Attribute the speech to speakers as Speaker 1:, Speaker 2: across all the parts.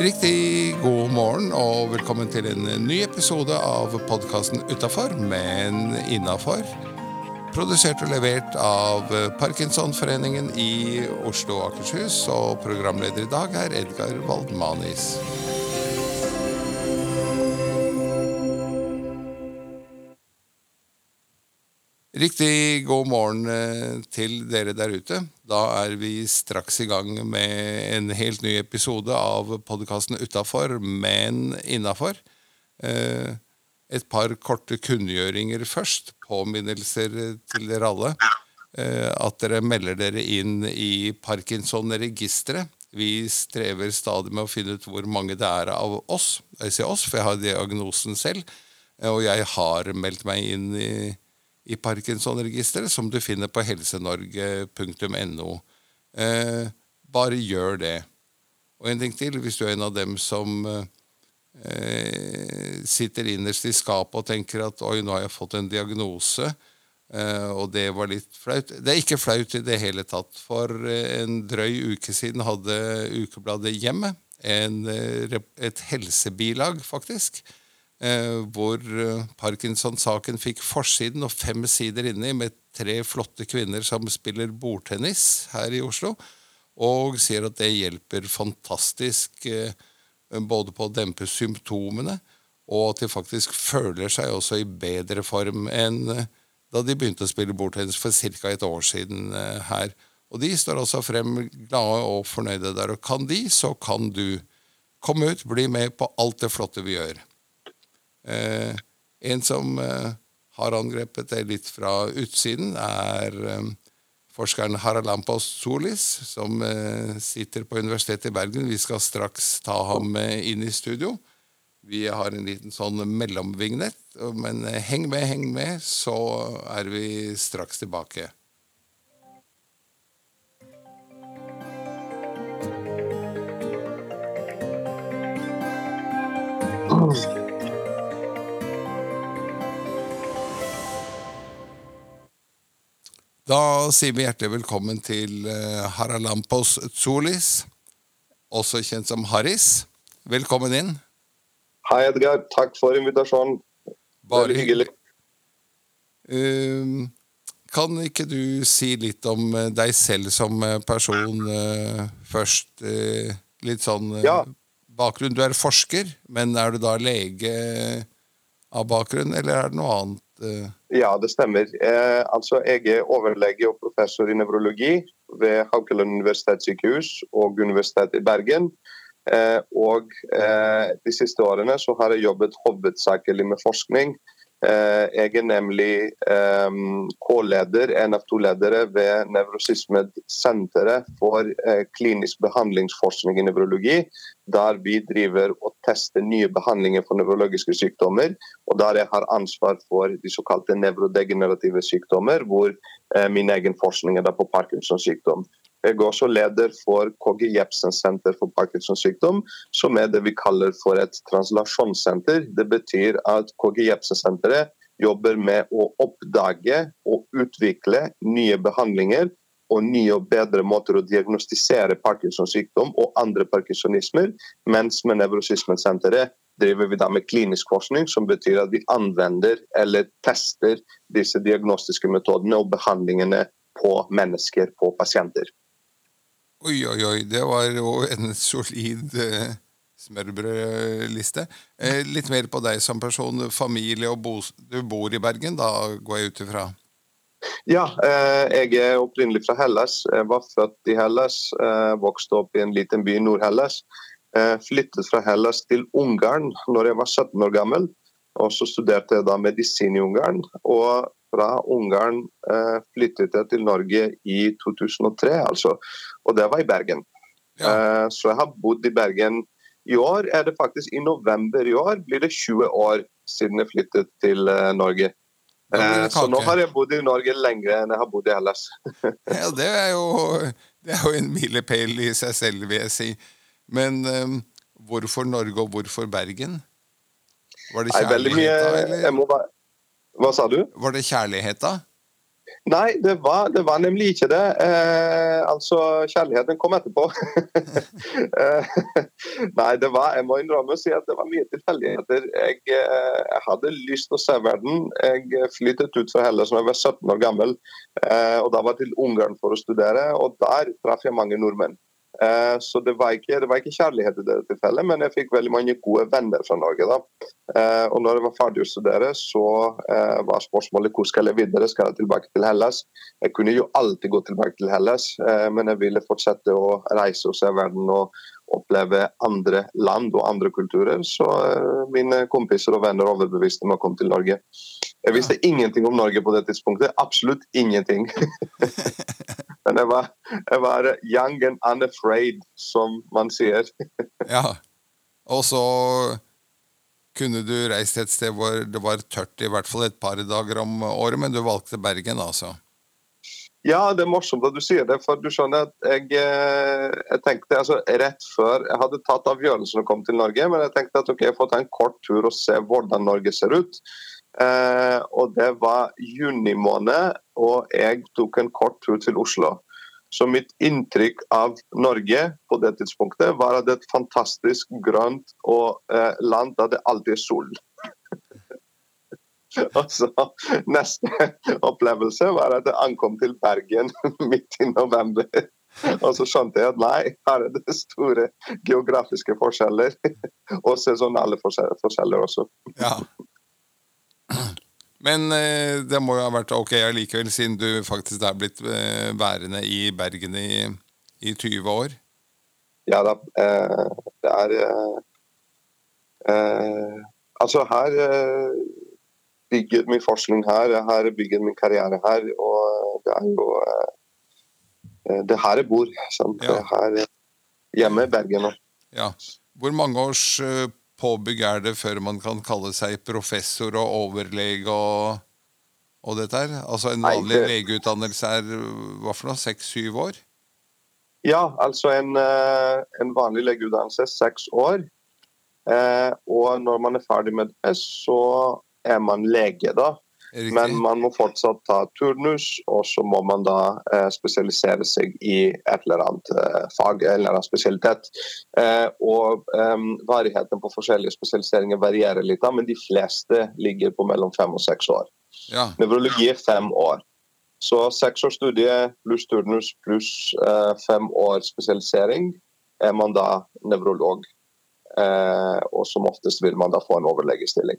Speaker 1: Riktig god morgen og velkommen til en ny episode av podkasten Utafor, men innafor. Produsert og levert av Parkinsonforeningen i Oslo og Akershus, og programleder i dag er Edgar Waldmanis. Riktig god morgen eh, til dere der ute. Da er vi straks i gang med en helt ny episode av podkasten Utafor, men innafor. Eh, et par korte kunngjøringer først. Påminnelser til dere alle. Eh, at dere melder dere inn i Parkinson-registeret. Vi strever stadig med å finne ut hvor mange det er av oss. Jeg sier oss, for jeg har diagnosen selv. Og jeg har meldt meg inn i i Parkinson-registeret, som du finner på helsenorge.no. Eh, bare gjør det. Og en ting til, hvis du er en av dem som eh, sitter innerst i skapet og tenker at oi, nå har jeg fått en diagnose, eh, og det var litt flaut. Det er ikke flaut i det hele tatt. For en drøy uke siden hadde Ukebladet Hjemmet eh, et helsebilag, faktisk Eh, hvor eh, Parkinson-saken fikk forsiden og fem sider inni med tre flotte kvinner som spiller bordtennis her i Oslo, og sier at det hjelper fantastisk eh, både på å dempe symptomene, og at de faktisk føler seg også i bedre form enn da de begynte å spille bordtennis for ca. et år siden her. Og de står også frem glade og fornøyde der. Og kan de, så kan du. Kom ut, bli med på alt det flotte vi gjør. Eh, en som eh, har angrepet det litt fra utsiden, er eh, forskeren Haralampos Solis, som sitter på Universitetet i Bergen. Vi skal straks ta ham inn i studio. Vi har en liten sånn mellomvignett, men heng med, heng med, så er vi straks tilbake. Da sier vi hjertelig velkommen til uh, Haralampos Tsulis, også kjent som Haris. Velkommen inn.
Speaker 2: Hei, Edgar. Takk for invitasjonen. Bare hyggelig.
Speaker 1: Uh, kan ikke du si litt om eh, deg selv som person uh, først? litt sånn ja. bakgrunn. Du er forsker, men er du da lege av bakgrunn, eller er det noe annet?
Speaker 2: Ja, det stemmer. Eh, altså, jeg er overlege og professor i nevrologi ved Haukeland universitetssykehus og Universitetet i Bergen. Eh, og eh, de siste årene så har jeg jobbet hovedsakelig med forskning jeg er nemlig eh, K-leder, en av to ledere ved Nevrosismesenteret for eh, klinisk behandlingsforskning i nevrologi, der vi driver og tester nye behandlinger for nevrologiske sykdommer. Og der jeg har ansvar for de såkalte nevrodegenerative sykdommer, hvor min egen forskning er på Parkinsons sykdom. Jeg er også leder for KG Jepsen senter for Parkinsons sykdom, som er det vi kaller for et translasjonssenter. Det betyr at KG Jepsen senteret jobber med å oppdage og utvikle nye behandlinger og nye og bedre måter å diagnostisere Parkinsons sykdom og andre parkinsonismer, mens med Nevrosismensenteret driver vi da med klinisk forskning, som betyr at vi anvender eller tester disse diagnostiske metodene og behandlingene på mennesker, på pasienter.
Speaker 1: Oi, oi, oi. Det var jo en solid eh, smørbrødliste. Eh, litt mer på deg som person. Familie og bo, Du bor i Bergen, da går jeg ut ifra?
Speaker 2: Ja, eh, jeg er opprinnelig fra Hellas. Jeg var født i Hellas. Eh, vokste opp i en liten by i Nord-Hellas. Eh, flyttet fra Hellas til Ungarn når jeg var 17 år gammel. Og så studerte jeg da medisin i Ungarn. Og fra Ungarn eh, flyttet jeg til Norge i 2003, altså. Og det var i Bergen. Ja. Eh, så jeg har bodd i Bergen. I år er det faktisk i november i år blir det 20 år siden jeg flyttet til eh, Norge. Så nå har jeg bodd i Norge lenger enn jeg har bodd i ellers.
Speaker 1: ja, det er, jo, det er jo en milepæl i seg selv, vil jeg si. Men um, hvorfor Norge, og hvorfor Bergen? Var det kjærlighet da, eller?
Speaker 2: Hva sa du?
Speaker 1: Var det kjærlighet, da?
Speaker 2: Nei, det var, det var, nemlig ikke det. Eh, altså, kjærligheten kom etterpå. eh, nei, det var, jeg må innrømme å si at det var mye tilfeldigheter. Jeg, eh, jeg, hadde lyst til å se verden. Jeg flyttet ut fra Hellas da jeg var 17 år gammel. Eh, og Da var jeg til Ungarn for å studere, og der traff jeg mange nordmenn. Eh, så det var, ikke, det var, ikke, kjærlighet i det tilfellet, men jeg fikk veldig mange gode venner fra Norge. da. Eh, og når jeg var ferdig å studere, så eh, var spørsmålet hvor skal jeg videre. Skal jeg tilbake til Hellas? Jeg kunne jo alltid gå tilbake til Hellas, men jeg ville fortsette å reise og se verden og oppleve andre land og andre kulturer. Så mine kompiser og venner overbeviste meg å komme til Norge. Jeg visste ingenting om Norge på det tidspunktet. Absolutt ingenting. Men jeg var, jeg var, young and unafraid, som man sier.
Speaker 1: ja. Og så kunne du reist et sted hvor det var tørt i hvert fall et par dager om året, men du valgte Bergen, altså?
Speaker 2: Ja, det er morsomt at du sier det. For du skjønner at jeg, eh, jeg tenkte altså rett før Jeg hadde tatt avgjørelsen å komme til Norge, men jeg tenkte at ok, jeg får ta en kort tur og se hvordan Norge ser ut. Eh, og det var juni måned, og jeg tok en kort tur til Oslo. Så mitt inntrykk av Norge på det tidspunktet var at det er et fantastisk grønt og eh, land der det alltid er sol. og så Neste opplevelse var at jeg ankom til Bergen midt i november. Og så skjønte jeg at nei, her er det store geografiske forskjeller. Og sesonale forskjeller også.
Speaker 1: Ja. Men eh, det må jo ha vært ok allikevel, siden du faktisk er blitt eh, værende i Bergen i, i 20 år?
Speaker 2: Ja da. Eh, det er eh, eh, Altså, her eh, bygger min forskning her, her bygger min karriere her, og det er jo Det er her jeg bor. Sant? Ja. Her hjemme i Bergen.
Speaker 1: Ja. Hvor mange års påbygg er det før man kan kalle seg professor og overlege og, og dette her? Altså En vanlig Nei, det... legeutdannelse er hva for noe? Seks-syv år?
Speaker 2: Ja, altså en, eh, en vanlig legeutdannelse er seks år. Eh, og når man er ferdig med det, så er man lege, da. Riktig. Men man må fortsatt ta turnus, og så må man da eh, spesialisere seg i et eller annet eh, fag eller annen spesialitet. Eh, og eh, Varigheten på forskjellige spesialiseringer varierer litt, da, men de fleste ligger på mellom fem og seks år. Ja. Nevrologi er fem år. Så seks års studie pluss turnus pluss eh, fem år spesialisering er man da nevrolog. Eh, og som oftest vil man da få en overlegestilling.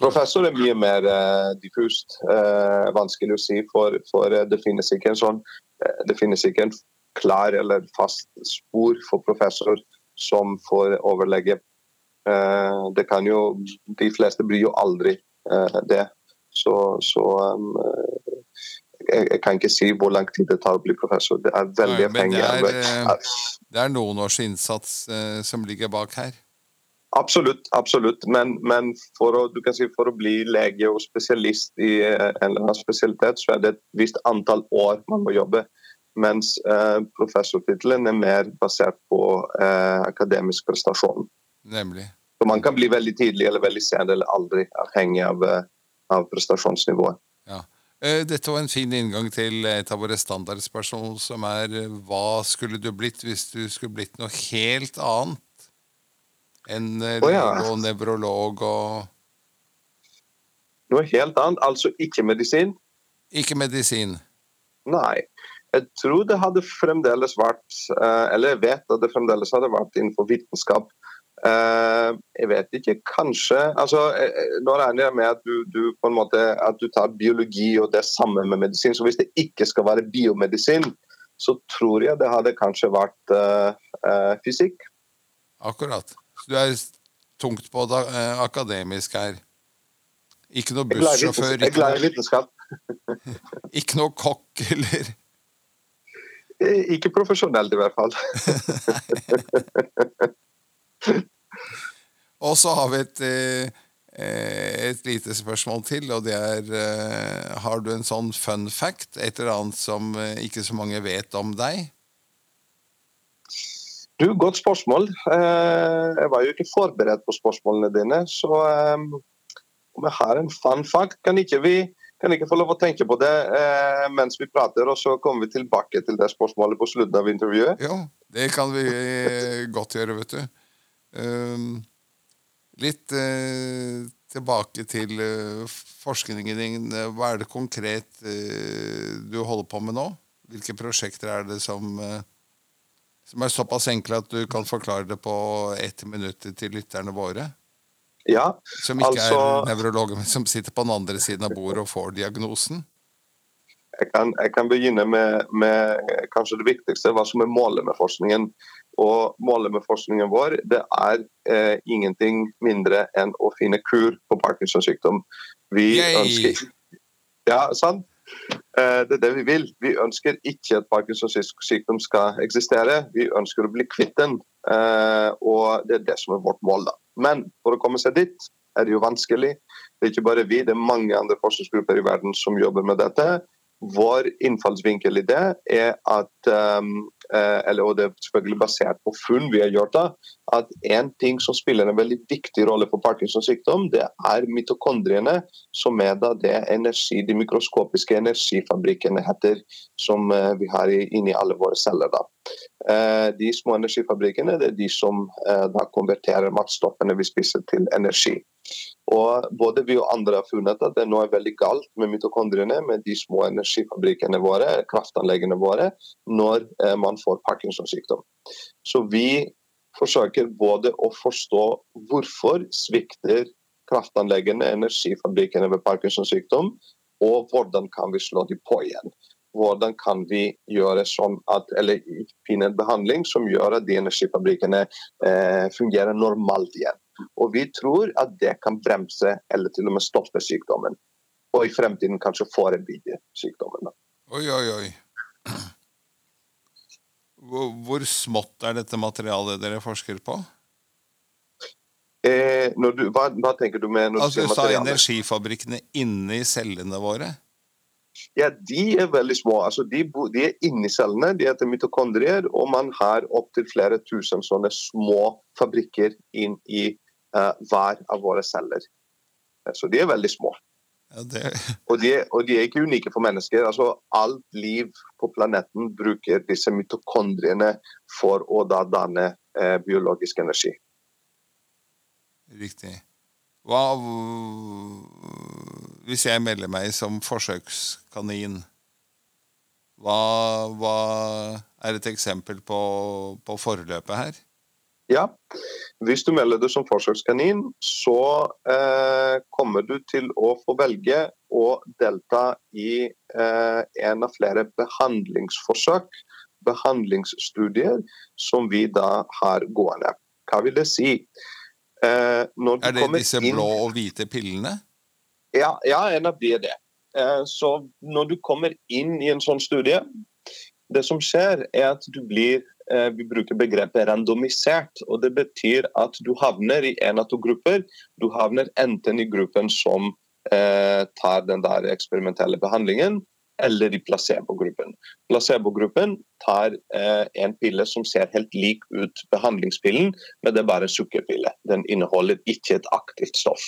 Speaker 2: Professor er mye mer eh, diffust. Eh, vanskelig å si, for, for det finnes ikke en sånn det finnes ikke en klar eller fast spor for professor som får overlege. Eh, det kan jo De fleste blir jo aldri det. Så, så jeg, jeg, kan ikke si hvor lang tid det tar å bli professor. Det er veldig avhengig
Speaker 1: av det er noen års innsats eh, som ligger bak her?
Speaker 2: Absolutt, absolutt. Men, men for, å, si, for, å, bli lege og spesialist i eh, en eller annen spesialitet, så er det et visst antall år man må jobbe. Mens eh, professortittelen er mer basert på eh, akademisk prestasjon.
Speaker 1: Nemlig.
Speaker 2: Så man kan bli veldig tidlig eller veldig sen eller aldri, avhengig av, eh, av prestasjonsnivået.
Speaker 1: Ja. Eh, dette var en fin inngang til et av våre standardspørsmål, som er eh, hva skulle du blitt hvis du skulle blitt noe helt annet enn oh, ja. og nevrolog og
Speaker 2: Noe helt annet? Altså ikke medisin?
Speaker 1: Ikke medisin.
Speaker 2: Nei. Jeg tror det hadde fremdeles vært Eller jeg vet at det fremdeles hadde vært innenfor vitenskap. Uh, jeg vet ikke, kanskje altså, uh, Nå regner jeg med at du, du, på en måte, at du tar biologi og det samme med medisin. Så hvis det ikke skal være biomedisin, så tror jeg det hadde kanskje vært uh, fysikk.
Speaker 1: Akkurat. Så du er tungt på det akademisk her. Ikke noe bussjåfør?
Speaker 2: Jeg gleder vitenskap.
Speaker 1: ikke noe kokk, eller?
Speaker 2: Ikke profesjonelt, i hvert fall.
Speaker 1: og så har vi et, eh, et lite spørsmål til, og det er eh, Har du en sånn fun fact? Et eller annet som eh, ikke så mange vet om deg?
Speaker 2: Du, Godt spørsmål. Jeg var jo ikke forberedt på spørsmålene dine. Så om jeg har en fun fact, kan ikke vi kan ikke få lov å tenke på det eh, mens vi prater, og så kommer vi tilbake til det spørsmålet på slutten av intervjuet?
Speaker 1: Jo, det kan vi godt gjøre, vet du. Um, litt uh, tilbake til uh, forskningen din. Hva er det konkret uh, du holder på med nå? Hvilke prosjekter er det som, som er såpass enkle at du kan forklare det på ett minutt til lytterne våre?
Speaker 2: Ja,
Speaker 1: som ikke altså, er nevrologer, men som sitter på den andre siden av bordet og får diagnosen?
Speaker 2: Jeg kan, jeg kan begynne med, med, kanskje det viktigste, hva som er målet med forskningen. Og Målet med forskningen vår det er eh, ingenting mindre enn å finne kur på Parkinsons sykdom. Vi Yay. ønsker Ja, sant? Eh, det er det vi vil. Vi ønsker ikke at Parkinsons sykdom skal eksistere. Vi ønsker å bli kvitt den. Eh, og det er det som er vårt mål. da. Men for å komme seg dit er det jo vanskelig. Det er ikke bare vi, det er mange andre forskningsgrupper i verden som jobber med dette. Vår innfallsvinkel i det er at um, eller, og det er selvfølgelig basert på funn vi har gjort, da, at en ting som spiller en veldig viktig rolle for Parkinsons sykdom, det er mitokondriene, som er da det energi, de mikroskopiske energifabrikkene heter, som uh, vi har inni alle våre celler. da. Uh, de små energifabrikkene det er de som da konverterer matstoffene vi spiser, til energi. Og Både vi og andre har funnet at det nå er veldig galt med mitokondriene, med de små energifabrikkene våre, kraftanleggene våre, når eh, man får Parkinsons sykdom. Så vi forsøker både å forstå hvorfor svikter kraftanleggene, energifabrikkene ved Parkinsons sykdom, og hvordan kan vi slå dem på igjen. Hvordan kan vi gjøre sånn at, eller finne en behandling som gjør at de energifabrikkene eh, fungerer normalt igjen. Og vi tror at det kan bremse eller til og med stoppe sykdommen. Og i fremtiden kanskje forebygge sykdommen.
Speaker 1: Oi, oi, oi. Hvor, hvor, smått er dette materialet dere forsker på?
Speaker 2: Eh, du, hva, hva, tenker du med når
Speaker 1: altså, du sa energifabrikkene inni cellene våre?
Speaker 2: Ja, De er veldig små. Altså, de, de, er inni cellene, de heter mitokondrier. Og man har opptil flere tusen sånne små fabrikker inn i hver av våre celler. Eh, så de er veldig små. Ja, og, de, og, de, er ikke unike for mennesker. Altså, alt liv på planeten bruker disse mitokondriene for å da danne eh, biologisk energi.
Speaker 1: Riktig. Hva Hvis jeg melder meg som forsøkskanin, hva, hva er et eksempel på, på forløpet her?
Speaker 2: Ja, hvis du melder deg som forsøkskanin, så eh, kommer du til å få velge å delta i eh, en av flere behandlingsforsøk, behandlingsstudier, som vi da har gående. Hva vil det si?
Speaker 1: Eh, er det disse inn... blå og hvite pillene?
Speaker 2: Ja, ja en av de er det. Eh, så når du kommer inn i en sånn studie, det som skjer, er at du blir vi bruker begrepet randomisert. og Det betyr at du havner i en av to grupper. Du havner enten i gruppen som eh, tar den der eksperimentelle behandlingen, eller i placebo-gruppen. Placebo-gruppen tar eh, en pille som ser helt lik ut behandlingspillen, men det er bare sukkerpille. Den inneholder ikke et aktivt stoff.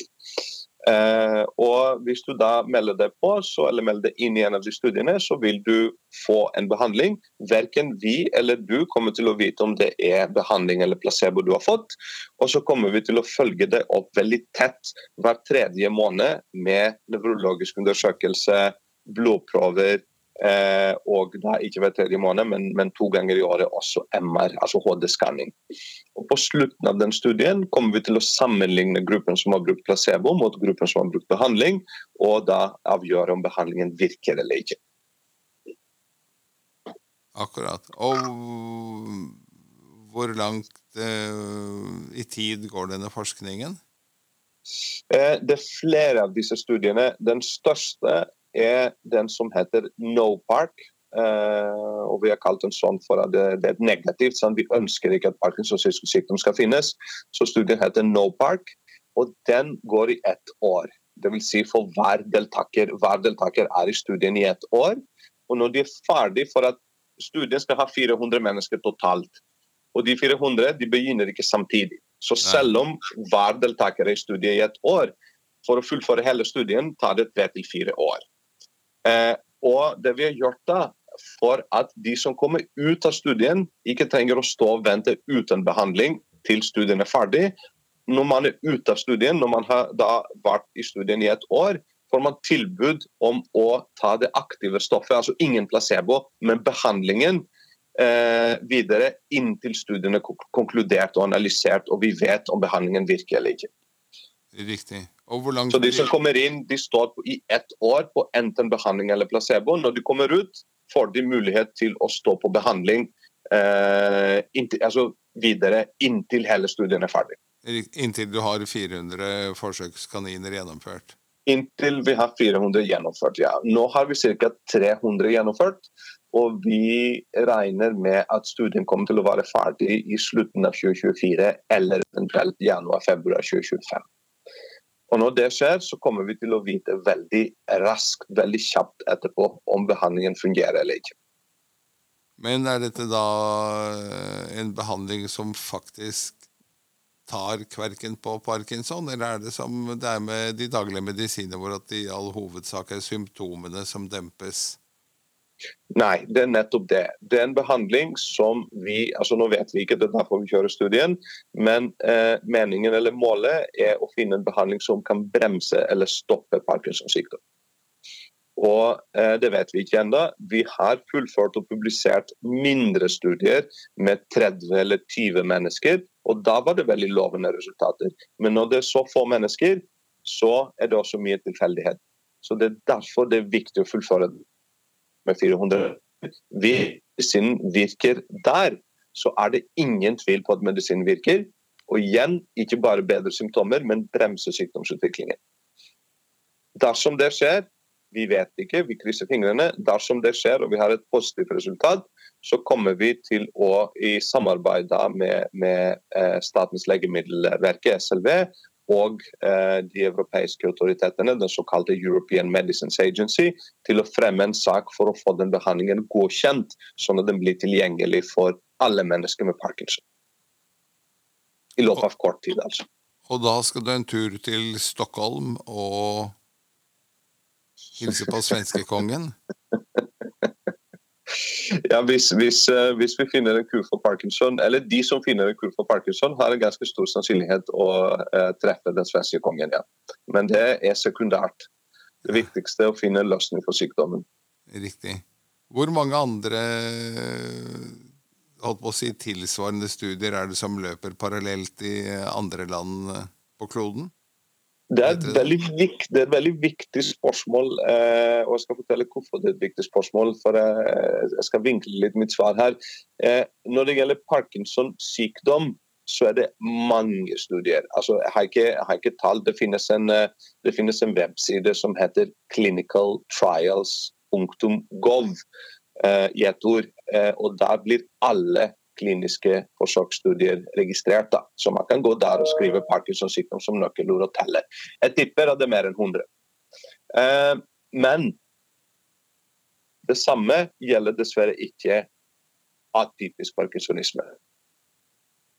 Speaker 2: Eh, og Hvis du da melder deg på, så, eller melder deg inn i en av de studiene, så vil du få en behandling. Verken vi eller du kommer til å vite om det er behandling eller placebo du har fått. Og så kommer vi til å følge det opp veldig tett hver tredje måned med nevrologisk undersøkelse, blodprøver, og da ikke hver tredje måned, men, men, to ganger i året også MR, altså HD-skanning. Og På slutten av den studien kommer vi til å sammenligne gruppen som har brukt placebo mot gruppen som har brukt behandling, og da avgjøre om behandlingen virker eller ikke.
Speaker 1: Akkurat. Og hvor langt eh, i tid går denne forskningen?
Speaker 2: Eh, det er flere av disse studiene. Den største er den som heter No Park. Uh, og Vi har kalt den sånn for at det, det er negativt. Sånn. Vi ønsker ikke at Parkinsons sykdom skal finnes. Så studien heter No Park, og den går i ett år. Dvs. Si for hver deltaker. Hver deltaker er i studien i ett år. Og når de er ferdig for at Studien skal ha 400 mennesker totalt. Og de 400 de begynner ikke samtidig. Så selv om hver deltaker er i studiet i ett år, for å fullføre hele studien tar det tre til fire år. Eh, og det vi har gjort da, for at de som kommer ut av studien, ikke trenger å stå og vente uten behandling til studien er ferdig. Når man er ute av studien, når man har vært i studien i et år, får man tilbud om å ta det aktive stoffet, altså ingen placebo, men behandlingen eh, videre inntil studiene er konkludert og analysert, og vi vet om behandlingen virker eller ikke.
Speaker 1: Riktig.
Speaker 2: Så de som kommer inn, de står i ett år på enten behandling eller placebo. Når de kommer ut, får de mulighet til å stå på behandling eh, inntil, altså videre inntil hele studien er ferdig.
Speaker 1: Inntil du har 400 forsøkskaniner gjennomført?
Speaker 2: Inntil vi har 400 gjennomført, ja. Nå har vi ca. 300 gjennomført. Og vi regner med at studien kommer til å være ferdig i slutten av 2024 eller eventuelt januar-februar 2025. Og Når det skjer, så kommer vi til å vite veldig raskt, veldig kjapt etterpå om behandlingen fungerer eller ikke.
Speaker 1: Men er dette da eh, en behandling som faktisk tar kverken på parkinson, eller er det som det er med de daglige medisiner, hvor at i all hovedsak er symptomene som dempes?
Speaker 2: Nei, det er nettopp det. Det er en behandling som vi altså Nå vet vi ikke, det er derfor vi kjører studien, men eh, meningen eller målet er å finne en behandling som kan bremse eller stoppe Parkinsons sykdom. Og eh, det vet vi ikke ennå. Vi har fullført og publisert mindre studier med 30 eller 20 mennesker, og da var det veldig lovende resultater. Men når det er så få mennesker, så er det også mye tilfeldighet. Så det er derfor det er viktig å fullføre med 400. Hvis medisinen virker der, så er det ingen tvil på at medisinen virker. Og igjen, ikke bare bedre symptomer, men bremse sykdomsutviklingen. Dersom det skjer, vi vet ikke, vi krysser fingrene. Dersom det skjer og vi har et positivt resultat, så kommer vi til å i samarbeid med, med eh, Statens legemiddelverk, SLV, og eh, de europeiske autoritetene, den såkalte European Medicines Agency, til å fremme en sak for å få den behandlingen godkjent, sånn at den blir tilgjengelig for alle mennesker med parkinson. I løpet av kort tid, altså.
Speaker 1: Og da skal du en tur til Stockholm og hilse på svenskekongen?
Speaker 2: Ja, hvis, hvis, eh, hvis, vi finner en kur for parkinson, eller de som finner en kur for parkinson, har en ganske stor sannsynlighet å uh, treffe den svenske kongen. Ja. Men det er sekundært. Det viktigste er å finne løsning for sykdommen.
Speaker 1: Riktig. Hvor mange andre holdt på å si, tilsvarende studier er det som løper parallelt i andre land på kloden?
Speaker 2: Det er, viktig, det er et veldig viktig spørsmål, eh, og jeg skal fortelle hvorfor det er et viktig spørsmål. for Jeg skal vinkle litt mitt svar her. Eh, når det gjelder Parkinsons sykdom, så er det mange studier. Altså, jeg, har ikke, jeg har ikke tall. Det finnes, en, eh, det finnes en webside som heter clinicaltrials.gov eh, ord. Eh, og Der blir alle kliniske forsøksstudier registrert. Da. Så man kan gå der og skrive Parkinsons sykdom som nøkkelord og telle. Jeg tipper at det er mer enn 100. Eh, men det samme gjelder dessverre ikke atypisk parkinsonisme.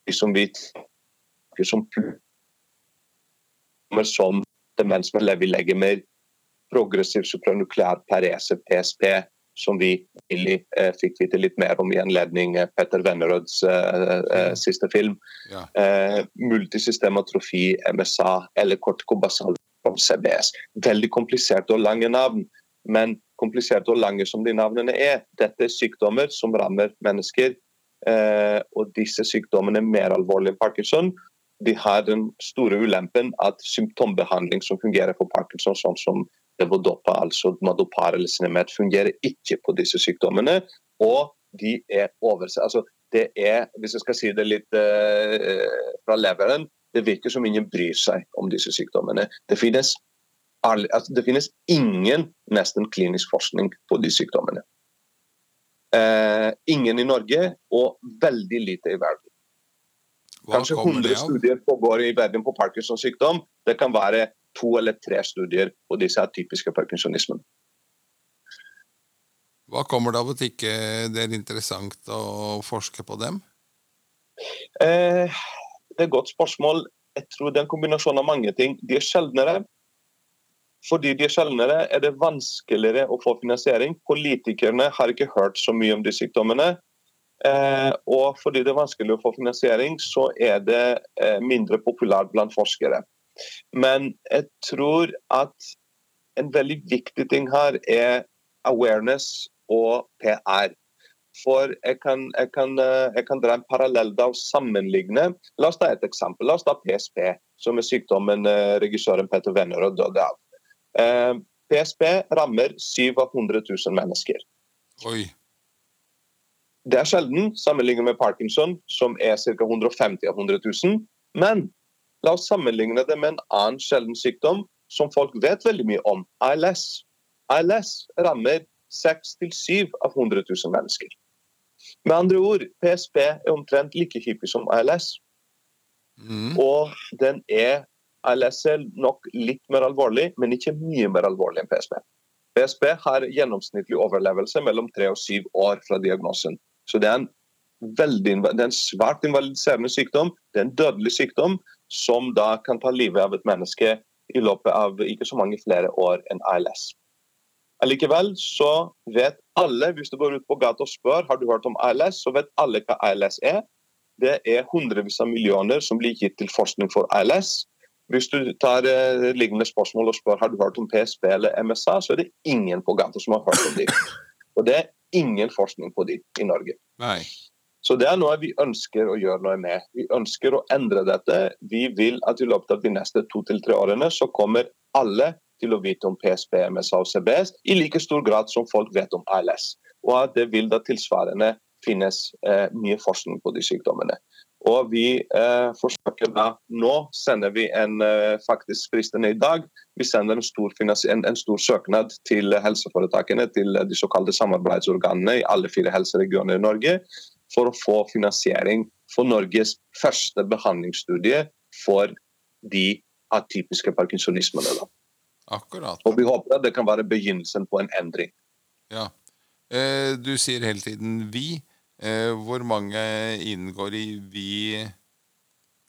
Speaker 2: De Som vi som som demens med leverlegemer, progressiv supranukleær parese, PSP, som vi nylig eh, fikk vite litt mer om i anledning eh, Petter Vennerøds eh, eh, siste film. Ja. Multisystematrofi, MSA eller kortikobasal om CBS. Veldig kompliserte og lange navn, men kompliserte og lange som de navnene er, dette er sykdommer som rammer mennesker. Eh, og disse sykdommene er mer alvorlige enn parkinson. De har den store ulempen at symptombehandling som fungerer for parkinson, sånn som levodopa, altså madopar eller cinemet, fungerer ikke på disse sykdommene. Og de er oversett. Altså, det er, hvis jeg skal si det litt uh, fra leveren, det virker som ingen bryr seg om disse sykdommene. Det finnes, altså, det finnes ingen nesten klinisk forskning på de sykdommene. Uh, ingen i Norge, og veldig lite i verden. Kanskje 100 studier pågår i verden på Parkinsons sykdom. Det kan være to eller tre studier på disse atypiske parkinsonismene.
Speaker 1: Hva kommer det av at ikke det er interessant å forske på dem?
Speaker 2: Eh, det er et godt spørsmål. Jeg tror det er en kombinasjon av mange ting. De er sjeldnere. fordi de er sjeldnere, er det vanskeligere å få finansiering. Politikerne har ikke hørt så mye om de sykdommene. Eh, og fordi det er vanskelig å få finansiering, så er det eh, mindre populært blant forskere. Men jeg tror at en veldig viktig ting her er awareness og PR. For jeg kan, jeg kan, eh, jeg kan dra en parallell da og sammenligne. La oss ta et eksempel. La oss ta PSP, som er sykdommen regissøren Petter Vennerød døde av. PSP rammer 700 000 mennesker.
Speaker 1: Oi.
Speaker 2: Det er sjelden sammenlignet med parkinson, som er ca. 150 av 100 000. Men la oss sammenligne det med en annen sjelden sykdom som folk vet veldig mye om, ALS. ALS rammer 6-7 av 100 000 mennesker. Med andre ord, PSP er omtrent like hyppig som ALS. Mm. Og den er ALS er nok litt mer alvorlig, men ikke mye mer alvorlig enn PSP. PSP har gjennomsnittlig overlevelse mellom tre og syv år fra diagnosen. Så det er en, veldig, det er en svært invalidiserende sykdom. Det er en dødelig sykdom som da kan ta livet av et menneske i løpet av ikke så mange flere år enn ALS. Allikevel så vet alle, hvis du går ut på gata og spør har du hørt om ALS, så vet alle hva ALS er. Det er hundrevis av millioner som blir gitt til forskning for ALS. Hvis du tar eh, lignende spørsmål og spør har du hørt om PSP eller MSA, så er det ingen på gata som har hørt om dem. Og det er ingen forskning på dem i Norge.
Speaker 1: Nei.
Speaker 2: Så det er noe vi ønsker å gjøre noe med. Vi ønsker å endre dette. Vi vil at i løpet av de neste to til tre årene så kommer alle til å vite om PSP, MSA og CBS i like stor grad som folk vet om ALS. Og at det vil da tilsvarende finnes eh, mye forskning på de sykdommene. Og vi eh, forsøker da Nå sender vi en eh, faktisk fristende i dag. Vi sender en stor, en, en stor, søknad til helseforetakene, til de såkalte samarbeidsorganene i alle fire helseregioner i Norge, for å få finansiering for Norges første behandlingsstudie for de atypiske parkinsonismene. Da.
Speaker 1: Akkurat.
Speaker 2: Og vi håper at det kan være begynnelsen på en endring.
Speaker 1: Ja. Eh, du sier hele tiden 'vi'. Eh, hvor mange inngår i vi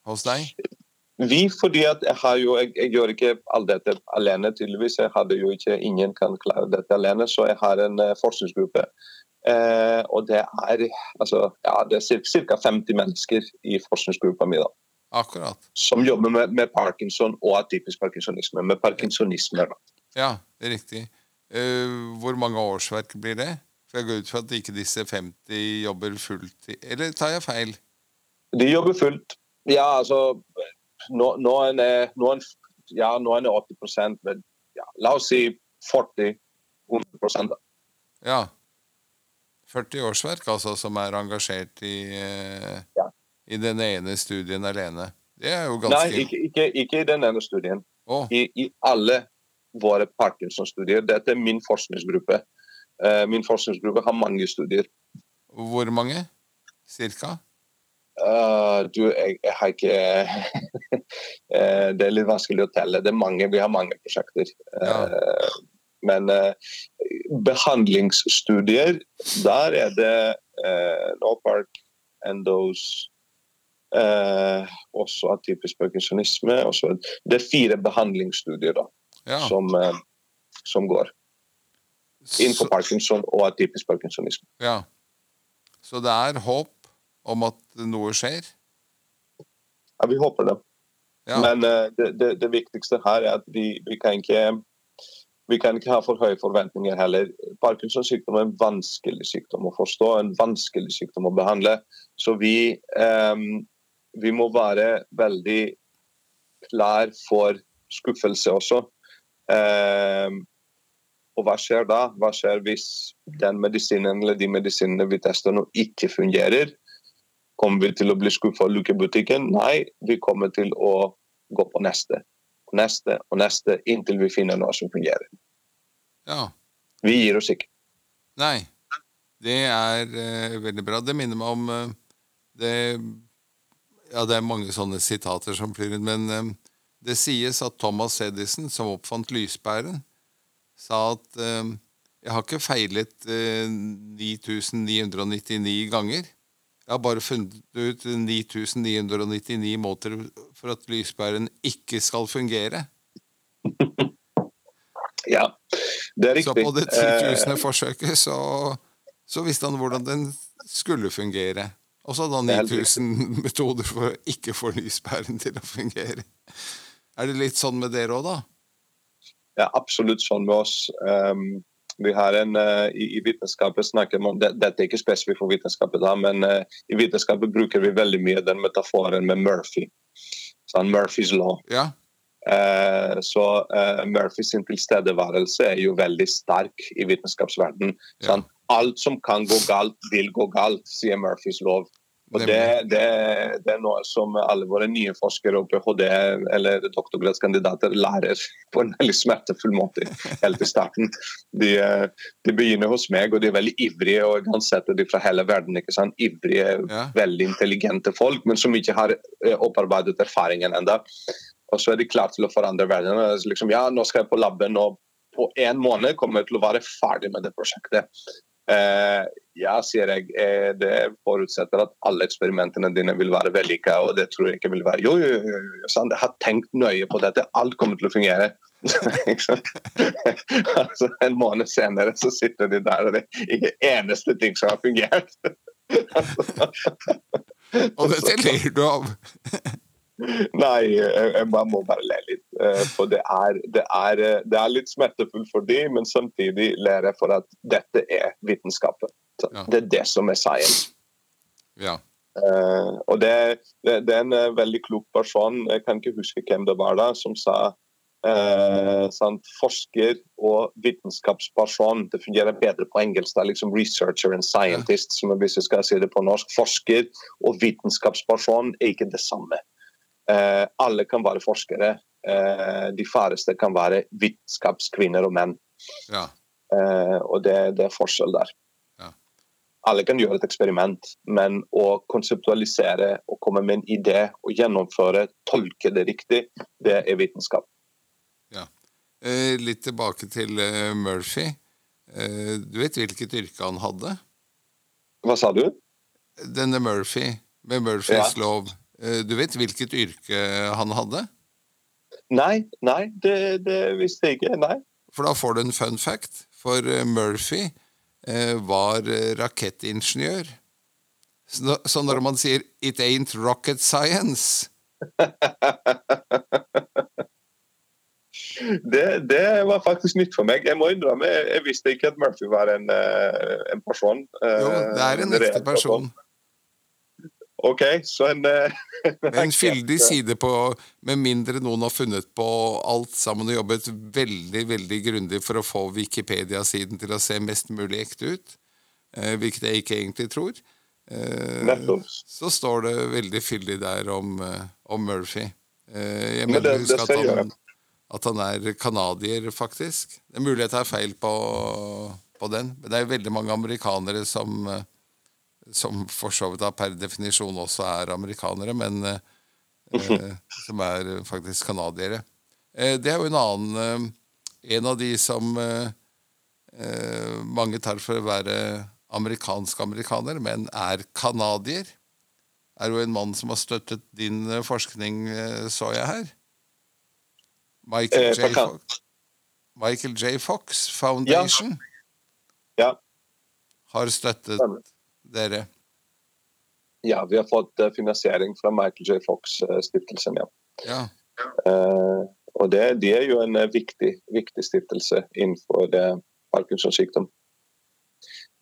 Speaker 1: hos deg?
Speaker 2: Vi, fordi at jeg, har jo, jeg, jeg, gjør ikke alt dette alene, tydeligvis. Jeg hadde jo ikke, Ingen kan klare dette alene, så jeg har en uh, forskningsgruppe. Uh, og det er altså, ja, det er ca. 50 mennesker i forskningsgruppa mi. da.
Speaker 1: Akkurat.
Speaker 2: Som jobber med, med parkinson og atypisk parkinsonisme. Med parkinsonisme. Da.
Speaker 1: Ja, det er riktig. Uh, hvor mange årsverk blir det? For jeg går ut fra at ikke disse 50 jobber fullt Eller tar jeg feil?
Speaker 2: De jobber fullt. Ja, altså Nå, en, er det ja, nå er 80 men ja, la oss si 40-100 da.
Speaker 1: Ja. 40 årsverk altså som er engasjert i, eh, ja. i den ene studien alene. Det er jo ganske
Speaker 2: Nei, ikke, ikke, ikke i den ene studien. Oh. I, I, alle våre Parkinson-studier. Dette er min forskningsgruppe. Eh, min forskningsgruppe har mange studier.
Speaker 1: Hvor mange? Cirka?
Speaker 2: Uh, du, jeg, jeg, har ikke uh, Det er litt vanskelig å telle. Det er mange, Vi har mange prosjekter. Ja. Uh, men behandlingsstudier, der er det uh, Norpark, Endos Også atypisk parkinsonisme. Det er fire behandlingsstudier da, ja. som, som går innenfor parkinson og atypisk parkinsonisme.
Speaker 1: Ja. Så det er håp om at noe skjer?
Speaker 2: Ja, vi håper det. Ja. Men uh, det, det, det, viktigste her er at vi, vi, kan ikke, vi kan ikke ha for høye forventninger heller. Parkinsons sykdom er en vanskelig sykdom å forstå, en vanskelig sykdom å behandle. Så vi, um, vi må være veldig klar for skuffelse også. Um, og hva skjer da? Hva skjer hvis den medisinen eller de medisinene vi tester nå, ikke fungerer? Kommer vi til å bli skuffa av lukebutikken? Nei, vi kommer til å gå på neste. Og neste og neste inntil vi finner noe som fungerer.
Speaker 1: Ja.
Speaker 2: Vi gir oss ikke.
Speaker 1: Nei. Det er uh, veldig bra. Det minner meg om uh, det Ja, det er mange sånne sitater som flyr inn, men uh, det sies at Thomas Edison, som oppfant lyspæren, sa at jeg har ikke feilet eh, 9999 ganger. Jeg har bare funnet ut 9999 måter for at lyspæren ikke skal fungere.
Speaker 2: Ja, det er riktig.
Speaker 1: Så på det titusener forsøket så, så visste han hvordan den skulle fungere. Og så hadde han 9000 metoder for å ikke få lyspæren til å fungere. Er det litt sånn med dere òg, da?
Speaker 2: Ja, absolutt sånn med oss. Um, vi har en, uh, i, i, vitenskapet snakker man, det, Dette er ikke spesifikt for vitenskapet, da, men uh, i vitenskapet bruker vi veldig mye den metaforen med Murphy. Sånn, Murphys law.
Speaker 1: Ja.
Speaker 2: Uh, så Murphys tilstedeværelse er jo veldig sterk i vitenskapsverdenen. Ja. Sånn, alt som kan gå galt, vil gå galt, sier Murphys lov. Og det, det, det, er noe som alle våre nye forskere og ph.d. eller doktorgradskandidater lærer på en veldig smertefull måte helt i starten. De, de, begynner hos meg, og de er veldig ivrige. og kan sette fra hele verden. ikke sant? Ivrige, ja. veldig intelligente folk, men som ikke har eh, opparbeidet erfaringen ennå. Og så er de klare til å forandre verden. Liksom, ja, nå skal jeg på laben, og på en måned kommer jeg til å være ferdig med det prosjektet. Eh, ja, sier jeg. Eh, det forutsetter at alle eksperimentene dine vil være vellykka, og det tror jeg ikke vil være. Jo, jo, jo, jo sant? jeg har tenkt nøye på dette. Alt kommer til å fungere. altså, en måned senere så sitter de der, og det er ikke eneste ting som har fungert.
Speaker 1: og det ler du av?
Speaker 2: Nei, jeg må bare le litt. Eh, for det er, det er, eh, det er litt smertefullt for dem, men samtidig ler jeg for at dette er vitenskapen. Ja. Det er det som er science.
Speaker 1: Ja.
Speaker 2: Uh, og det, det, det, er en veldig klok person, jeg kan ikke huske hvem det var da, som sa uh, sant, forsker og vitenskapsperson. Det fungerer bedre på engelsk. Det er liksom researcher and scientist, ja. som hvis jeg skal si det på norsk. Forsker og vitenskapsperson er ikke det samme. Eh, alle kan være forskere. Eh, de færreste kan være vitenskapskvinner og menn.
Speaker 1: Ja.
Speaker 2: Eh, og det, det, er forskjell der.
Speaker 1: Ja.
Speaker 2: Alle kan gjøre et eksperiment, men å konseptualisere og komme med en idé og gjennomføre, tolke det riktig, det er vitenskap.
Speaker 1: Ja. litt tilbake til Murphy. du vet hvilket yrke han hadde?
Speaker 2: Hva sa du?
Speaker 1: Denne Murphy, med Murphys ja. lov. Eh, du vet hvilket yrke han hadde?
Speaker 2: Nei, nei, det, det visste jeg ikke. Nei.
Speaker 1: For da får du en fun fact. For eh, Murphy eh, var rakettingeniør. Så når man sier 'it ain't rocket science'
Speaker 2: det, det, var faktisk nytt for meg. Jeg må innrømme, jeg visste ikke at Murphy var en, en person.
Speaker 1: Jo, det er en ekte person.
Speaker 2: OK, så en
Speaker 1: En fyldig side på Med mindre noen har funnet på alt sammen og jobbet veldig veldig grundig for å få Wikipedia-siden til å se mest mulig ekte ut, eh, hvilket jeg ikke egentlig tror, eh, så står det veldig fyldig der om, eh, om Murphy. Eh, jeg mener husk at han, at han er canadier, faktisk. Det er mulig jeg tar feil på, på den, men det er veldig mange amerikanere som eh, som for så vidt per definisjon også er amerikanere, men eh, eh som er faktisk canadiere. Eh, det er jo en annen eh, En av de som eh, mange tar for å være amerikansk-amerikaner, men er canadier. Er jo en mann som har støttet din forskning, så jeg her. Michael J. Fox, Michael J. Fox Foundation
Speaker 2: ja. Ja.
Speaker 1: har støttet dere?
Speaker 2: Ja, vi har fått eh, finansiering fra Michael J. Fox-stiftelsen, ja.
Speaker 1: ja.
Speaker 2: Uh, og det, de er jo en viktig, viktig stiftelse innenfor uh, Parkinsons sykdom.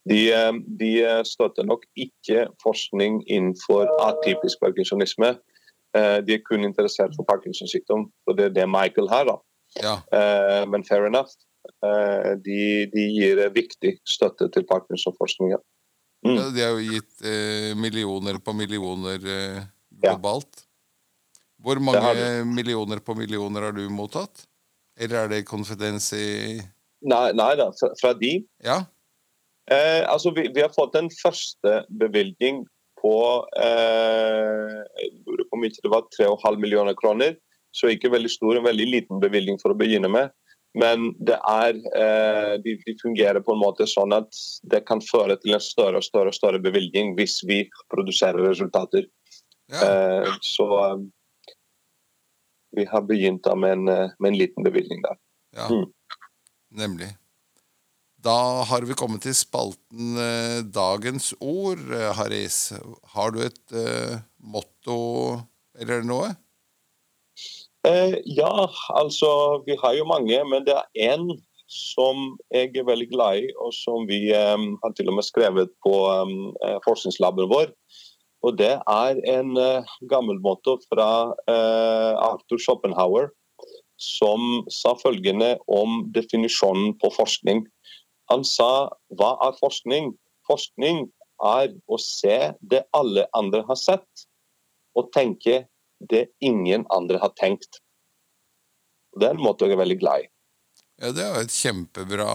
Speaker 2: De, uh, de, støtter nok ikke forskning innenfor atypisk parkinsonisme. de er kun interessert for Parkinsons sykdom, og det er det Michael har. da.
Speaker 1: Ja.
Speaker 2: men fair enough. De, de, gir viktig støtte til Parkinson-forskninga.
Speaker 1: Mm. De har jo gitt eh, millioner på millioner eh, globalt. Hvor mange millioner på millioner har du mottatt? Eller er det konfidens i
Speaker 2: Nei, nei da, fra, de.
Speaker 1: Ja.
Speaker 2: Eh, altså, vi, vi, har fått en første bevilgning på eh, om ikke det var 3,5 millioner kroner. Så ikke veldig stor, en veldig liten bevilgning for å begynne med. Men det er, eh, de, de, fungerer på en måte sånn at det kan føre til en større og større, større bevilgning hvis vi produserer resultater. Ja. Eh, så eh, vi har begynt med en, med en liten bevilgning der.
Speaker 1: Ja. Mm. Nemlig. Da har vi kommet til spalten Dagens ord, Haris. Har du et eh, motto eller noe?
Speaker 2: Eh, ja, altså vi har jo mange, men det er én som jeg er veldig glad i, og som vi eh, har til og med skrevet på eh, forskningslaben vår. Og Det er en uh, gammel motto fra uh, Arthur Schopenhauer, som sa følgende om definisjonen på forskning. Han sa hva er forskning? Forskning er å se det alle andre har sett, og tenke det ingen andre har tenkt. Det er en måte jeg er veldig glad i.
Speaker 1: Ja, det er jo et kjempebra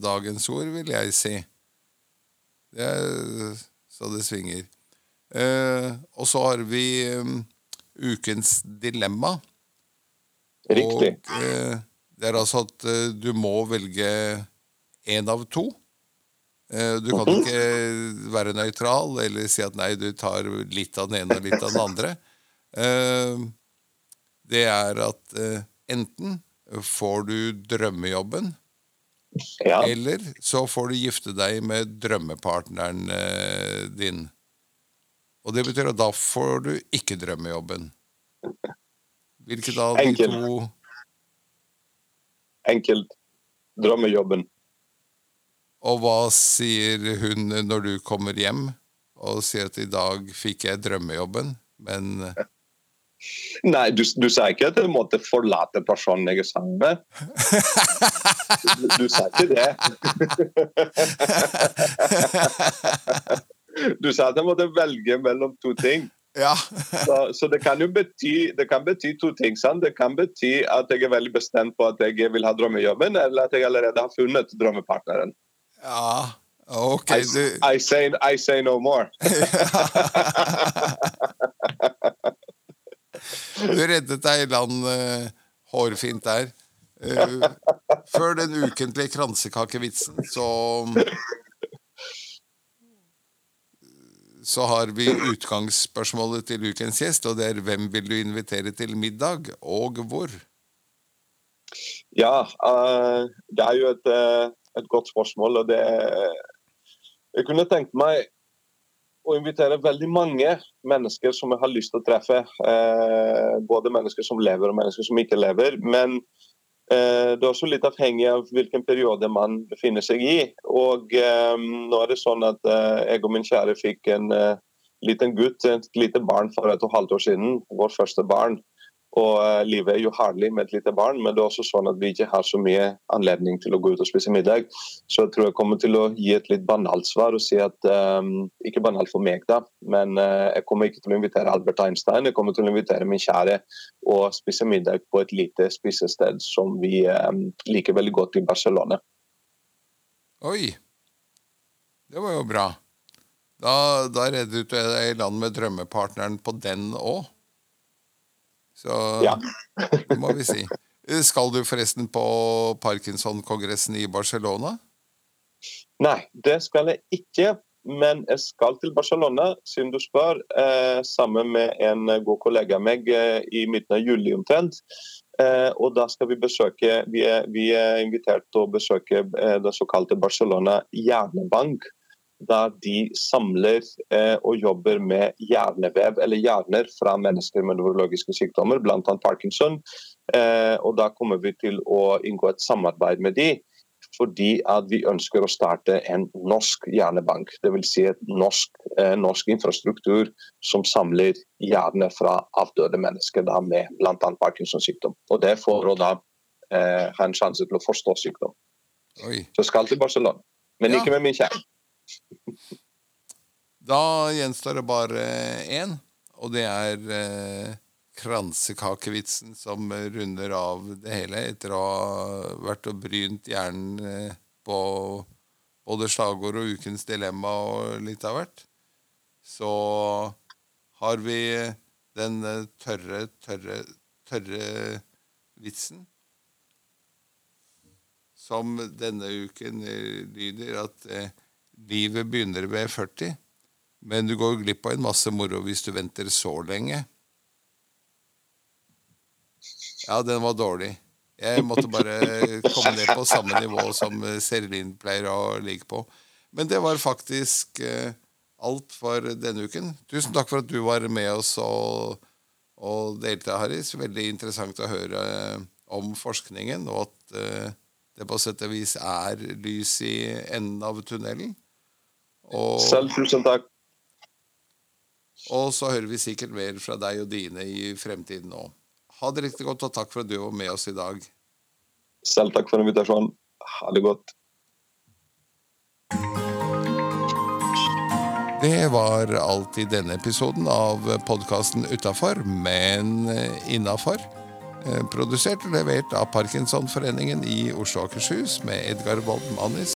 Speaker 1: dagens ord, vil jeg si. Det er så det svinger. Eh, og så har vi um, ukens dilemma.
Speaker 2: Riktig.
Speaker 1: Og eh, det er altså at uh, du må velge én av to. Eh, du kan
Speaker 2: Mhm.
Speaker 1: ikke være nøytral eller si at nei, du tar litt av den ene og litt av den andre. Eh, det er at eh, enten får du drømmejobben,
Speaker 2: Ja.
Speaker 1: eller så får du gifte deg med drømmepartneren eh, din. Og det betyr at da får du ikke drømmejobben. Hvilket av de
Speaker 2: Enkelt.
Speaker 1: to
Speaker 2: Enkelt. Drømmejobben.
Speaker 1: Og hva sier hun når du kommer hjem og sier at i dag fikk jeg drømmejobben, men
Speaker 2: Nei, du, du sa ikke at jeg måtte forlate personen jeg sammen med. Du, du sa ikke det. Du sa at jeg måtte velge mellom to ting.
Speaker 1: Ja.
Speaker 2: Så, så det kan jo bety, det kan bety to ting. Sant? Det kan bety at jeg er veldig bestemt på at jeg vil ha drømmejobben, eller at jeg allerede har funnet drømmepartneren.
Speaker 1: ja. Ok,
Speaker 2: I,
Speaker 1: du
Speaker 2: I, say, I say no more.
Speaker 1: Du reddet deg i land uh, hårfint der. Uh, før den ukentlige kransekakevitsen, så Så har vi utgangsspørsmålet til ukens gjest, og det er hvem vil du invitere til middag, og hvor?
Speaker 2: Ja, uh, det er jo et, et godt spørsmål. og det Jeg kunne tenkt meg å invitere veldig mange mennesker som jeg har lyst til å treffe. Eh, både mennesker som lever og mennesker som ikke lever. Men eh, det er også litt avhengig av hvilken periode man befinner seg i. Og eh, nå er det sånn at eh, jeg og min kjære fikk en eh, liten gutt, et lite barn for et og et halvt år siden. Vårt første barn. Og eh, livet er jo herlig med et lite barn, men det er også sånn at vi ikke har så mye anledning til å gå ut og spise middag. Så jeg tror jeg kommer til å gi et litt banalt svar og si at um, Ikke banalt for meg, da, men uh, jeg kommer ikke til å invitere Albert Einstein. Jeg kommer til å invitere min kjære og spise middag på et lite spisested som vi um, liker veldig godt i Barcelona.
Speaker 1: Oi! Det var jo bra. Da, da reddet du deg i land med drømmepartneren på den òg. Så
Speaker 2: Ja.
Speaker 1: må vi si. Skal du forresten på Parkinson-kongressen i Barcelona?
Speaker 2: Nei, det skal jeg ikke. Men jeg skal til Barcelona, siden du spør, eh, sammen med en god kollega av meg eh, i midten av juli omtrent. Eh, og da skal vi besøke Vi er, vi er invitert til å besøke eh, det såkalte Barcelona hjernebank. Der de samler eh, og jobber med hjernevev, eller hjerner, fra mennesker med nevrologiske sykdommer, bl.a. Parkinson. Eh, og da kommer vi til å inngå et samarbeid med de fordi at vi ønsker å starte en norsk hjernebank. Dvs. Si et norsk, eh, norsk infrastruktur som samler hjerner fra avdøde mennesker da, med bl.a. Parkinsons sykdom. Og det får for å da eh, ha en sjanse til å forstå sykdom.
Speaker 1: Oi.
Speaker 2: Så skal til Barcelona, men
Speaker 1: Ja.
Speaker 2: ikke med min kjære.
Speaker 1: Da gjenstår det bare én, og det er eh, kransekakevitsen som runder av det hele, etter å ha vært og brynt hjernen eh, på både slagord og ukens dilemma og litt av hvert. Så har vi den eh, tørre, tørre, tørre vitsen. Som denne uken eh, lyder at eh, livet begynner ved 40, men du går glipp av en masse moro hvis du venter så lenge. Ja, den var dårlig. Jeg måtte bare komme ned på samme nivå som Serlin pleier å ligge på. Men det var faktisk eh, alt for denne uken. Tusen takk for at du var med oss og, og delte, Harris. Veldig interessant å høre eh, om forskningen, og at eh, det på sett og vis er lys i enden av tunnelen.
Speaker 2: Og, Selv tusen takk.
Speaker 1: Og så hører vi sikkert mer fra deg og dine i fremtiden òg. Ha det riktig godt, og takk for at du var med oss i dag.
Speaker 2: Selv takk for invitasjonen. Ha det godt.
Speaker 1: Det var alt i denne episoden av podkasten Utafor, men innafor. Produsert og levert av Parkinsonforeningen i Oslo og Akershus med Edgar Wold Mannis